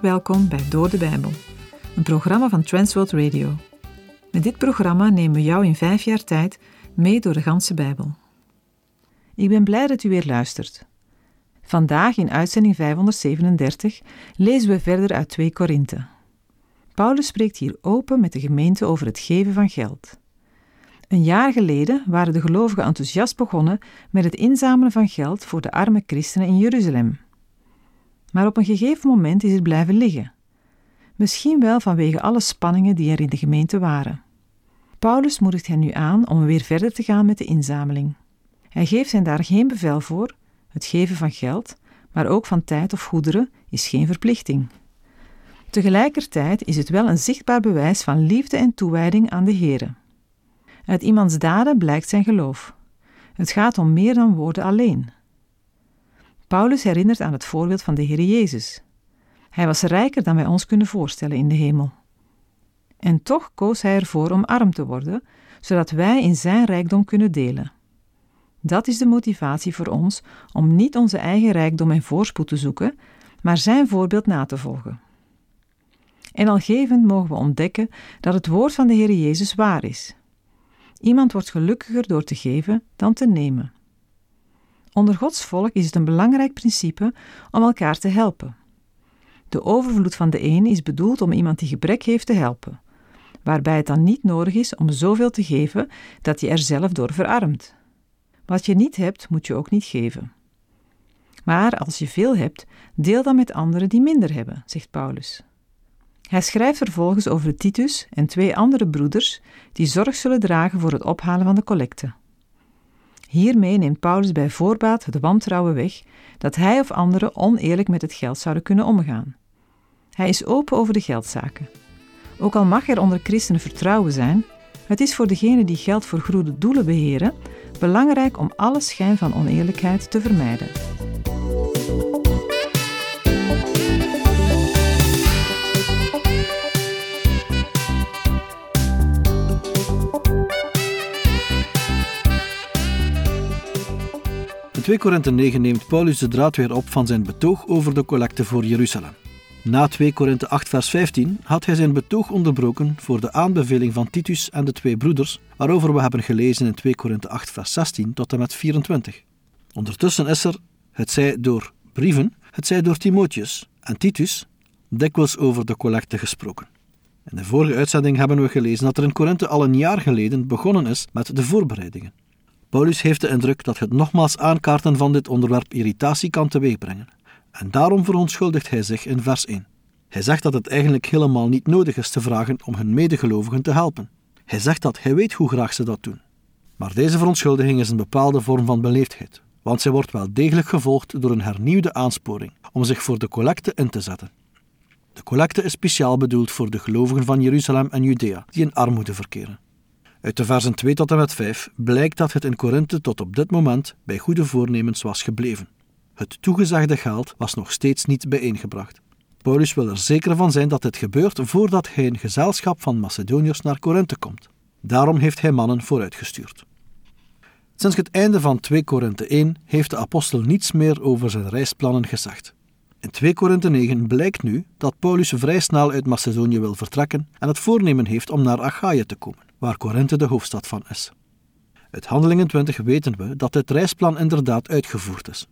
Welkom bij Door de Bijbel, een programma van Transworld Radio. Met dit programma nemen we jou in vijf jaar tijd mee door de ganse Bijbel. Ik ben blij dat u weer luistert. Vandaag in uitzending 537 lezen we verder uit 2 Korinthe. Paulus spreekt hier open met de gemeente over het geven van geld. Een jaar geleden waren de gelovigen enthousiast begonnen met het inzamelen van geld voor de arme christenen in Jeruzalem. Maar op een gegeven moment is het blijven liggen. Misschien wel vanwege alle spanningen die er in de gemeente waren. Paulus moedigt hen nu aan om weer verder te gaan met de inzameling. Hij geeft hen daar geen bevel voor, het geven van geld, maar ook van tijd of goederen is geen verplichting. Tegelijkertijd is het wel een zichtbaar bewijs van liefde en toewijding aan de Here. Uit iemands daden blijkt zijn geloof. Het gaat om meer dan woorden alleen. Paulus herinnert aan het voorbeeld van de Heer Jezus. Hij was rijker dan wij ons kunnen voorstellen in de hemel. En toch koos hij ervoor om arm te worden, zodat wij in zijn rijkdom kunnen delen. Dat is de motivatie voor ons om niet onze eigen rijkdom en voorspoed te zoeken, maar zijn voorbeeld na te volgen. En al gevend mogen we ontdekken dat het woord van de Heer Jezus waar is. Iemand wordt gelukkiger door te geven dan te nemen. Onder Gods volk is het een belangrijk principe om elkaar te helpen. De overvloed van de een is bedoeld om iemand die gebrek heeft te helpen, waarbij het dan niet nodig is om zoveel te geven dat je er zelf door verarmt. Wat je niet hebt, moet je ook niet geven. Maar als je veel hebt, deel dan met anderen die minder hebben, zegt Paulus. Hij schrijft vervolgens over Titus en twee andere broeders die zorg zullen dragen voor het ophalen van de collecte. Hiermee neemt Paulus bij voorbaat het wantrouwen weg dat hij of anderen oneerlijk met het geld zouden kunnen omgaan. Hij is open over de geldzaken. Ook al mag er onder christenen vertrouwen zijn, het is voor degenen die geld voor goede doelen beheren belangrijk om alle schijn van oneerlijkheid te vermijden. 2 Korinthe 9 neemt Paulus de draad weer op van zijn betoog over de collecte voor Jeruzalem. Na 2 Korinthe 8 vers 15 had hij zijn betoog onderbroken voor de aanbeveling van Titus en de twee broeders, waarover we hebben gelezen in 2 Korinthe 8 vers 16 tot en met 24. Ondertussen is er, het zij door brieven, het zij door Timotheus en Titus, dikwijls over de collecte gesproken. In de vorige uitzending hebben we gelezen dat er in Korinthe al een jaar geleden begonnen is met de voorbereidingen. Paulus heeft de indruk dat het nogmaals aankaarten van dit onderwerp irritatie kan teweegbrengen. En daarom verontschuldigt hij zich in vers 1. Hij zegt dat het eigenlijk helemaal niet nodig is te vragen om hun medegelovigen te helpen. Hij zegt dat hij weet hoe graag ze dat doen. Maar deze verontschuldiging is een bepaalde vorm van beleefdheid, want zij wordt wel degelijk gevolgd door een hernieuwde aansporing om zich voor de collecte in te zetten. De collecte is speciaal bedoeld voor de gelovigen van Jeruzalem en Judea die in armoede verkeren. Uit de versen 2 tot en met 5 blijkt dat het in Korinthe tot op dit moment bij goede voornemens was gebleven. Het toegezegde geld was nog steeds niet bijeengebracht. Paulus wil er zeker van zijn dat dit gebeurt voordat hij een gezelschap van Macedoniërs naar Korinthe komt. Daarom heeft hij mannen vooruitgestuurd. Sinds het einde van 2 Korinthe 1 heeft de apostel niets meer over zijn reisplannen gezegd. In 2 Korinthe 9 blijkt nu dat Paulus vrij snel uit Macedonië wil vertrekken en het voornemen heeft om naar Achaïe te komen, waar Korinthe de hoofdstad van is. Uit Handelingen 20 weten we dat dit reisplan inderdaad uitgevoerd is.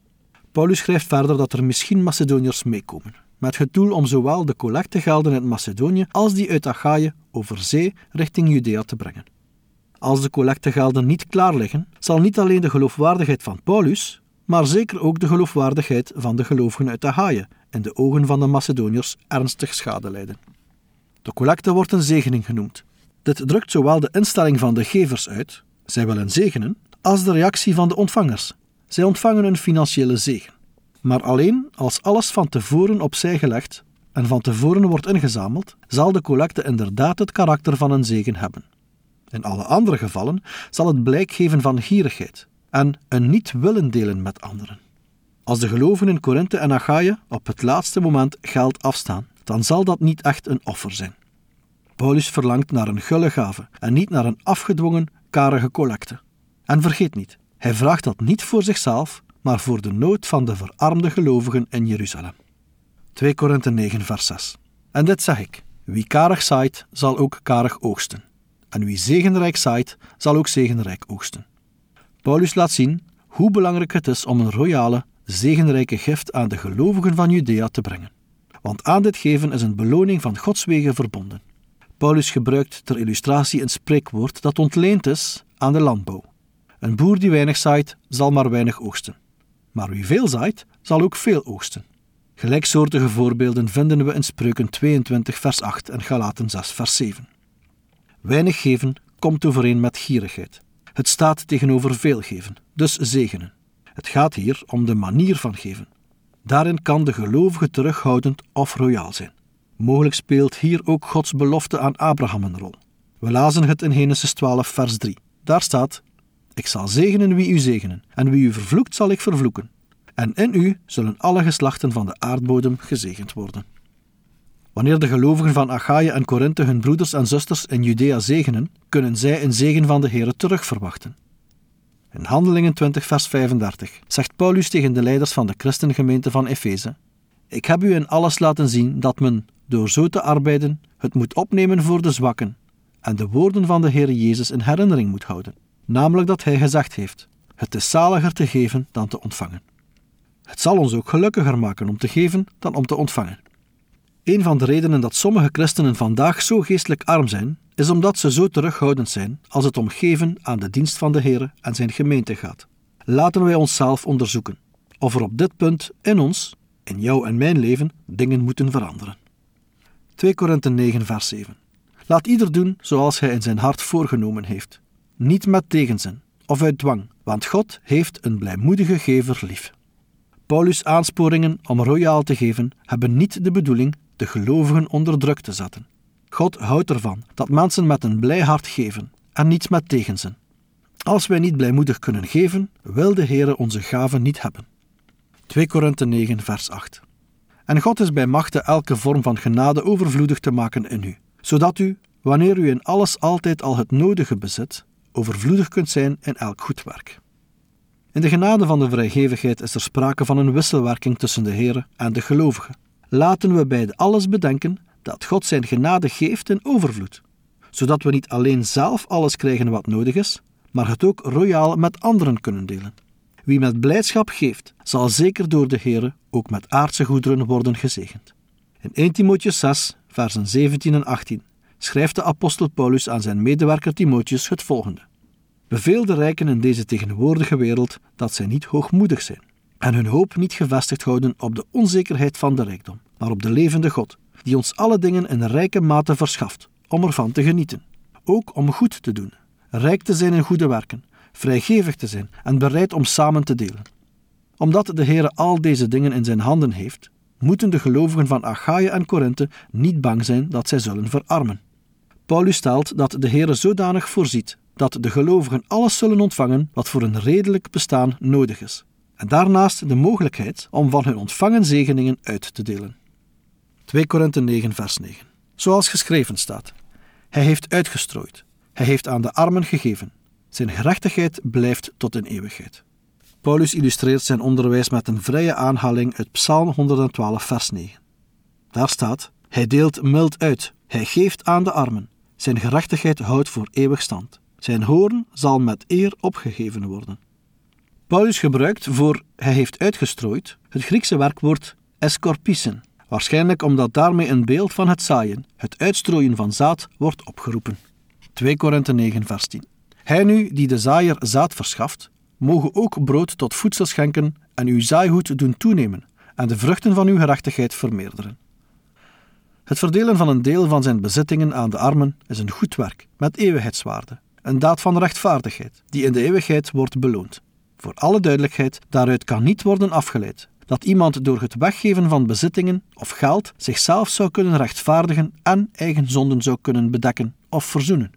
Paulus schrijft verder dat er misschien Macedoniërs meekomen, met het doel om zowel de collectegelden uit Macedonië als die uit Achaïe over zee richting Judea te brengen. Als de collectegelden niet klaar liggen, zal niet alleen de geloofwaardigheid van Paulus, maar zeker ook de geloofwaardigheid van de gelovigen uit Achaïe in de ogen van de Macedoniërs ernstig schade lijden. De collecte wordt een zegening genoemd. Dit drukt zowel de instelling van de gevers uit, zij willen zegenen, als de reactie van de ontvangers, zij ontvangen een financiële zegen. Maar alleen als alles van tevoren opzij gelegd en van tevoren wordt ingezameld, zal de collecte inderdaad het karakter van een zegen hebben. In alle andere gevallen zal het blijk geven van gierigheid en een niet willen delen met anderen. Als de gelovigen in Korinthe en Achaïe op het laatste moment geld afstaan, dan zal dat niet echt een offer zijn. Paulus verlangt naar een gulle gave en niet naar een afgedwongen, karige collecte. En vergeet niet, hij vraagt dat niet voor zichzelf, maar voor de nood van de verarmde gelovigen in Jeruzalem. 2 Korinthe 9, vers 6. En dit zeg ik: wie karig zaait, zal ook karig oogsten. En wie zegenrijk zaait, zal ook zegenrijk oogsten. Paulus laat zien hoe belangrijk het is om een royale, zegenrijke gift aan de gelovigen van Judea te brengen. Want aan dit geven is een beloning van Gods wegen verbonden. Paulus gebruikt ter illustratie een spreekwoord dat ontleend is aan de landbouw. Een boer die weinig zaait, zal maar weinig oogsten. Maar wie veel zaait, zal ook veel oogsten. Gelijksoortige voorbeelden vinden we in Spreuken 22, vers 8 en Galaten 6, vers 7. Weinig geven komt overeen met gierigheid. Het staat tegenover veel geven, dus zegenen. Het gaat hier om de manier van geven. Daarin kan de gelovige terughoudend of royaal zijn. Mogelijk speelt hier ook Gods belofte aan Abraham een rol. We lazen het in Genesis 12, vers 3. Daar staat: Ik zal zegenen wie u zegenen, en wie u vervloekt zal ik vervloeken. En in u zullen alle geslachten van de aardbodem gezegend worden. Wanneer de gelovigen van Achaïe en Korinthe hun broeders en zusters in Judea zegenen, kunnen zij een zegen van de Heere terugverwachten. In Handelingen 20, vers 35 zegt Paulus tegen de leiders van de christengemeente van Efeze: Ik heb u in alles laten zien dat men, door zo te arbeiden, het moet opnemen voor de zwakken en de woorden van de Heer Jezus in herinnering moet houden, namelijk dat Hij gezegd heeft: Het is zaliger te geven dan te ontvangen. Het zal ons ook gelukkiger maken om te geven dan om te ontvangen. Een van de redenen dat sommige christenen vandaag zo geestelijk arm zijn, is omdat ze zo terughoudend zijn als het om geven aan de dienst van de Heer en zijn gemeente gaat. Laten wij onszelf onderzoeken of er op dit punt in ons, in jou en mijn leven, dingen moeten veranderen. 2 Korinthe 9, vers 7. Laat ieder doen zoals hij in zijn hart voorgenomen heeft, niet met tegenzin of uit dwang, want God heeft een blijmoedige gever lief. Paulus' aansporingen om royaal te geven hebben niet de bedoeling de gelovigen onder druk te zetten. God houdt ervan dat mensen met een blij hart geven en niet met tegenzin. Als wij niet blijmoedig kunnen geven, wil de Heere onze gaven niet hebben. 2 Korinthe 9, vers 8. En God is bij machte elke vorm van genade overvloedig te maken in u, zodat u, wanneer u in alles altijd al het nodige bezit, overvloedig kunt zijn in elk goed werk. In de genade van de vrijgevigheid is er sprake van een wisselwerking tussen de Heer en de gelovigen. Laten we bij alles bedenken dat God zijn genade geeft in overvloed, zodat we niet alleen zelf alles krijgen wat nodig is, maar het ook royaal met anderen kunnen delen. Wie met blijdschap geeft, zal zeker door de Heer ook met aardse goederen worden gezegend. In 1 Timotheus 6, versen 17 en 18 schrijft de apostel Paulus aan zijn medewerker Timotheus het volgende. Beveel de rijken in deze tegenwoordige wereld dat zij niet hoogmoedig zijn en hun hoop niet gevestigd houden op de onzekerheid van de rijkdom, maar op de levende God, die ons alle dingen in rijke mate verschaft, om ervan te genieten. Ook om goed te doen, rijk te zijn in goede werken, vrijgevig te zijn en bereid om samen te delen. Omdat de Heer al deze dingen in zijn handen heeft, moeten de gelovigen van Achaïe en Korinthe niet bang zijn dat zij zullen verarmen. Paulus stelt dat de Heer zodanig voorziet dat de gelovigen alles zullen ontvangen wat voor een redelijk bestaan nodig is, en daarnaast de mogelijkheid om van hun ontvangen zegeningen uit te delen. 2 Korinthe 9, vers 9. Zoals geschreven staat: Hij heeft uitgestrooid, hij heeft aan de armen gegeven, zijn gerechtigheid blijft tot in eeuwigheid. Paulus illustreert zijn onderwijs met een vrije aanhaling uit Psalm 112, vers 9. Daar staat: Hij deelt mild uit, hij geeft aan de armen, zijn gerechtigheid houdt voor eeuwig stand. Zijn hoorn zal met eer opgegeven worden. Paulus gebruikt voor hij heeft uitgestrooid het Griekse werkwoord escorpisen, waarschijnlijk omdat daarmee een beeld van het zaaien, het uitstrooien van zaad, wordt opgeroepen. 2 Korinthe 9 vers 10 Hij nu die de zaaier zaad verschaft, mogen ook brood tot voedsel schenken en uw zaaihoed doen toenemen en de vruchten van uw gerechtigheid vermeerderen. Het verdelen van een deel van zijn bezittingen aan de armen is een goed werk met eeuwigheidswaarde een daad van rechtvaardigheid, die in de eeuwigheid wordt beloond. Voor alle duidelijkheid, daaruit kan niet worden afgeleid dat iemand door het weggeven van bezittingen of geld zichzelf zou kunnen rechtvaardigen en eigen zonden zou kunnen bedekken of verzoenen.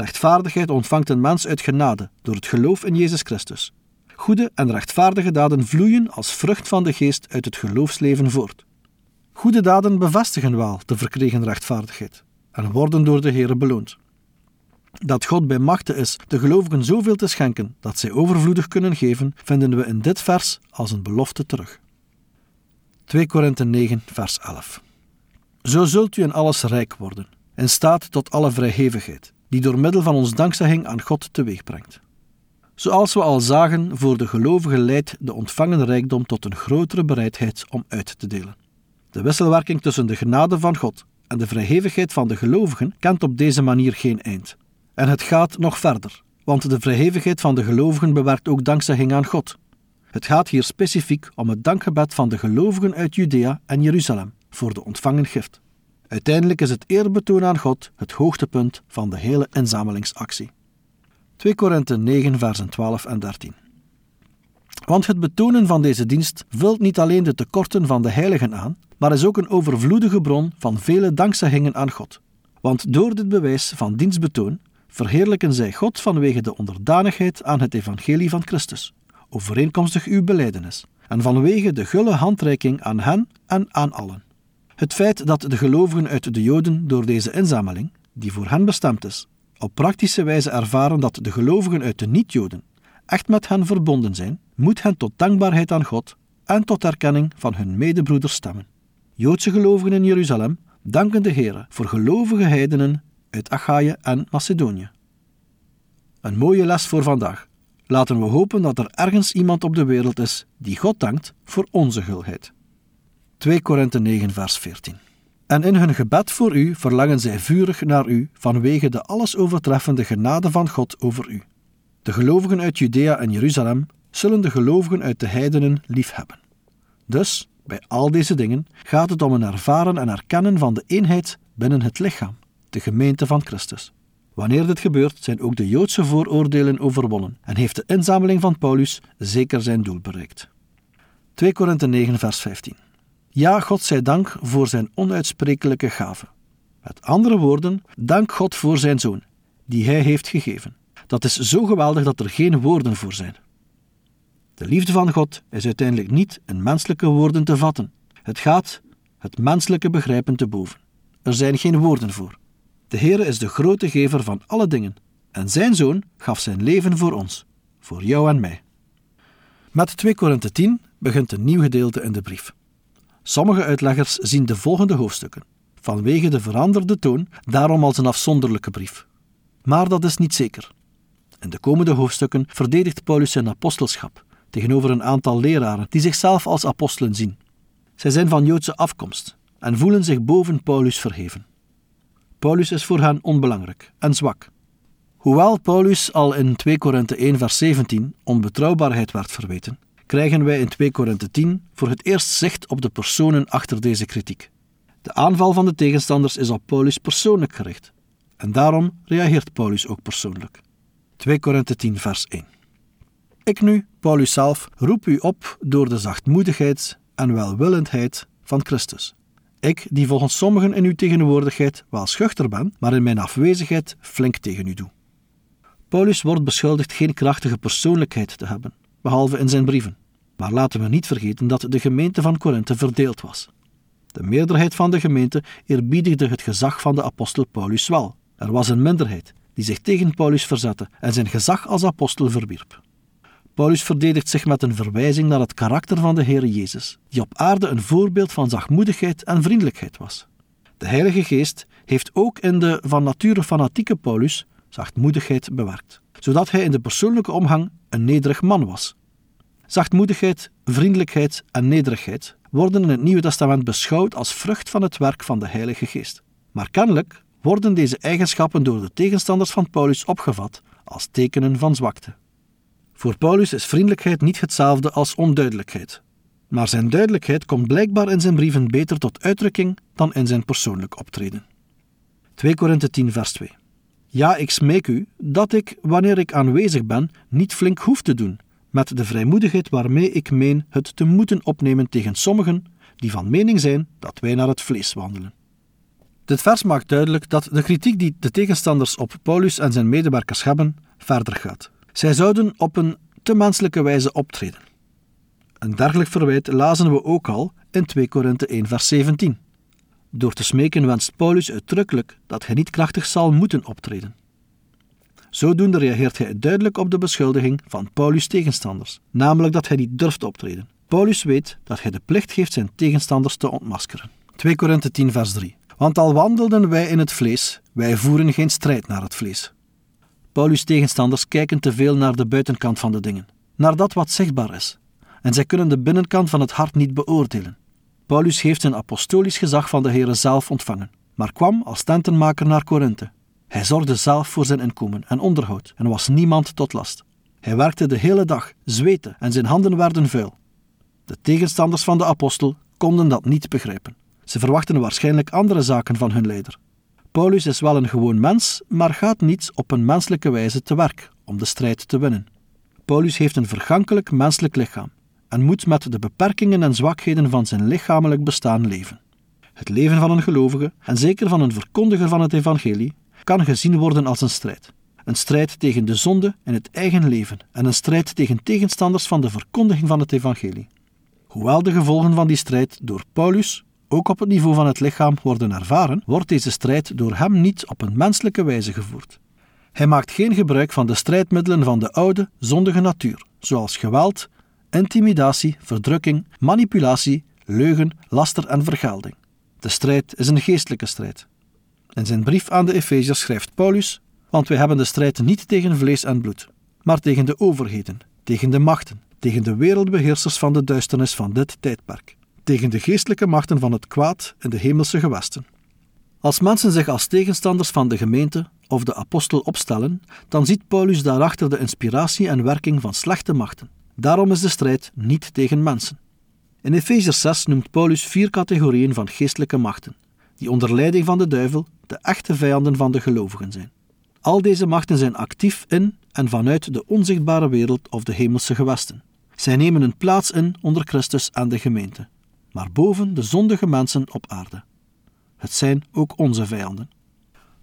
Rechtvaardigheid ontvangt een mens uit genade door het geloof in Jezus Christus. Goede en rechtvaardige daden vloeien als vrucht van de geest uit het geloofsleven voort. Goede daden bevestigen wel de verkregen rechtvaardigheid en worden door de Heer beloond dat God bij machte is de gelovigen zoveel te schenken dat zij overvloedig kunnen geven, vinden we in dit vers als een belofte terug. 2 Korinthe 9, vers 11. Zo zult u in alles rijk worden, in staat tot alle vrijgevigheid, die door middel van ons dankzegging aan God teweeg brengt. Zoals we al zagen, voor de gelovige leidt de ontvangen rijkdom tot een grotere bereidheid om uit te delen. De wisselwerking tussen de genade van God en de vrijgevigheid van de gelovigen kent op deze manier geen eind. En het gaat nog verder, want de vrijgevigheid van de gelovigen bewerkt ook dankzegging aan God. Het gaat hier specifiek om het dankgebed van de gelovigen uit Judea en Jeruzalem voor de ontvangen gift. Uiteindelijk is het eerbetoon aan God het hoogtepunt van de hele inzamelingsactie. 2 Korinthe 9, versen 12 en 13. Want het betonen van deze dienst vult niet alleen de tekorten van de heiligen aan, maar is ook een overvloedige bron van vele dankzeggingen aan God. Want door dit bewijs van dienstbetoon verheerlijken zij God vanwege de onderdanigheid aan het evangelie van Christus, overeenkomstig uw beleidenis, en vanwege de gulle handreiking aan hen en aan allen. Het feit dat de gelovigen uit de Joden door deze inzameling, die voor hen bestemd is, op praktische wijze ervaren dat de gelovigen uit de niet-Joden echt met hen verbonden zijn, moet hen tot dankbaarheid aan God en tot erkenning van hun medebroeders stemmen. Joodse gelovigen in Jeruzalem danken de Heer voor gelovige heidenen uit Achaïe en Macedonië. Een mooie les voor vandaag. Laten we hopen dat er ergens iemand op de wereld is die God dankt voor onze gulheid. 2 Korinthe 9 vers 14 En in hun gebed voor u verlangen zij vurig naar u vanwege de alles overtreffende genade van God over u. De gelovigen uit Judea en Jeruzalem zullen de gelovigen uit de heidenen liefhebben. Dus, bij al deze dingen gaat het om een ervaren en erkennen van de eenheid binnen het lichaam, de gemeente van Christus. Wanneer dit gebeurt, zijn ook de Joodse vooroordelen overwonnen en heeft de inzameling van Paulus zeker zijn doel bereikt. 2 Korinthe 9, vers 15. Ja, God zij dank voor zijn onuitsprekelijke gave. Met andere woorden, dank God voor zijn zoon, die hij heeft gegeven. Dat is zo geweldig dat er geen woorden voor zijn. De liefde van God is uiteindelijk niet in menselijke woorden te vatten. Het gaat het menselijke begrijpen te boven. Er zijn geen woorden voor. De Heere is de grote gever van alle dingen, en zijn zoon gaf zijn leven voor ons, voor jou en mij. Met 2 Korinthe 10 begint een nieuw gedeelte in de brief. Sommige uitleggers zien de volgende hoofdstukken, vanwege de veranderde toon, daarom als een afzonderlijke brief. Maar dat is niet zeker. In de komende hoofdstukken verdedigt Paulus zijn apostelschap tegenover een aantal leraren die zichzelf als apostelen zien. Zij zijn van Joodse afkomst en voelen zich boven Paulus verheven. Paulus is voor hen onbelangrijk en zwak. Hoewel Paulus al in 2 Korinthe 1 vers 17 onbetrouwbaarheid werd verweten, krijgen wij in 2 Korinthe 10 voor het eerst zicht op de personen achter deze kritiek. De aanval van de tegenstanders is op Paulus persoonlijk gericht. En daarom reageert Paulus ook persoonlijk. 2 Korinthe 10 vers 1 Ik nu, Paulus zelf, roep u op door de zachtmoedigheid en welwillendheid van Christus. Ik, die volgens sommigen in uw tegenwoordigheid wel schuchter ben, maar in mijn afwezigheid flink tegen u doe. Paulus wordt beschuldigd geen krachtige persoonlijkheid te hebben, behalve in zijn brieven. Maar laten we niet vergeten dat de gemeente van Korinthe verdeeld was. De meerderheid van de gemeente eerbiedigde het gezag van de apostel Paulus wel. Er was een minderheid die zich tegen Paulus verzette en zijn gezag als apostel verwierp. Paulus verdedigt zich met een verwijzing naar het karakter van de Heer Jezus, die op aarde een voorbeeld van zachtmoedigheid en vriendelijkheid was. De Heilige Geest heeft ook in de van nature fanatieke Paulus zachtmoedigheid bewerkt, zodat hij in de persoonlijke omgang een nederig man was. Zachtmoedigheid, vriendelijkheid en nederigheid worden in het Nieuwe Testament beschouwd als vrucht van het werk van de Heilige Geest. Maar kennelijk worden deze eigenschappen door de tegenstanders van Paulus opgevat als tekenen van zwakte. Voor Paulus is vriendelijkheid niet hetzelfde als onduidelijkheid, maar zijn duidelijkheid komt blijkbaar in zijn brieven beter tot uitdrukking dan in zijn persoonlijk optreden. 2 Korinthe 10 vers 2 Ja, ik smeek u dat ik, wanneer ik aanwezig ben, niet flink hoef te doen, met de vrijmoedigheid waarmee ik meen het te moeten opnemen tegen sommigen die van mening zijn dat wij naar het vlees wandelen. Dit vers maakt duidelijk dat de kritiek die de tegenstanders op Paulus en zijn medewerkers hebben, verder gaat. Zij zouden op een te menselijke wijze optreden. Een dergelijk verwijt lazen we ook al in 2 Korinthe 1 vers 17. Door te smeken wenst Paulus uitdrukkelijk dat hij niet krachtig zal moeten optreden. Zodoende reageert hij duidelijk op de beschuldiging van Paulus' tegenstanders, namelijk dat hij niet durft optreden, Paulus weet dat hij de plicht heeft zijn tegenstanders te ontmaskeren. 2 Korinthe 10 vers 3 Want al wandelden wij in het vlees, wij voeren geen strijd naar het vlees. Paulus' tegenstanders kijken te veel naar de buitenkant van de dingen, naar dat wat zichtbaar is, en zij kunnen de binnenkant van het hart niet beoordelen. Paulus heeft een apostolisch gezag van de Heere zelf ontvangen, maar kwam als tentenmaker naar Korinthe. Hij zorgde zelf voor zijn inkomen en onderhoud en was niemand tot last. Hij werkte de hele dag, zweette en zijn handen werden vuil. De tegenstanders van de apostel konden dat niet begrijpen. Ze verwachten waarschijnlijk andere zaken van hun leider. Paulus is wel een gewoon mens, maar gaat niet op een menselijke wijze te werk om de strijd te winnen. Paulus heeft een vergankelijk menselijk lichaam en moet met de beperkingen en zwakheden van zijn lichamelijk bestaan leven. Het leven van een gelovige, en zeker van een verkondiger van het evangelie, kan gezien worden als een strijd. Een strijd tegen de zonde in het eigen leven en een strijd tegen tegenstanders van de verkondiging van het evangelie. Hoewel de gevolgen van die strijd door Paulus ook op het niveau van het lichaam worden ervaren, wordt deze strijd door hem niet op een menselijke wijze gevoerd. Hij maakt geen gebruik van de strijdmiddelen van de oude, zondige natuur, zoals geweld, intimidatie, verdrukking, manipulatie, leugen, laster en vergelding. De strijd is een geestelijke strijd. In zijn brief aan de Efeziërs schrijft Paulus: Want wij hebben de strijd niet tegen vlees en bloed, maar tegen de overheden, tegen de machten, tegen de wereldbeheersers van de duisternis van dit tijdperk, tegen de geestelijke machten van het kwaad in de hemelse gewesten. Als mensen zich als tegenstanders van de gemeente of de apostel opstellen, dan ziet Paulus daarachter de inspiratie en werking van slechte machten. Daarom is de strijd niet tegen mensen. In Efeziërs 6 noemt Paulus vier categorieën van geestelijke machten, die onder leiding van de duivel de echte vijanden van de gelovigen zijn. Al deze machten zijn actief in en vanuit de onzichtbare wereld of de hemelse gewesten. Zij nemen een plaats in onder Christus en de gemeente, maar boven de zondige mensen op aarde. Het zijn ook onze vijanden.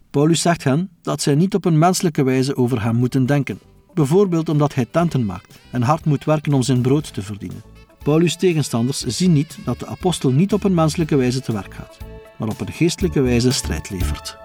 Paulus zegt hen dat zij niet op een menselijke wijze over hem moeten denken, bijvoorbeeld omdat hij tenten maakt en hard moet werken om zijn brood te verdienen. Paulus' tegenstanders zien niet dat de apostel niet op een menselijke wijze te werk gaat, maar op een geestelijke wijze strijd levert.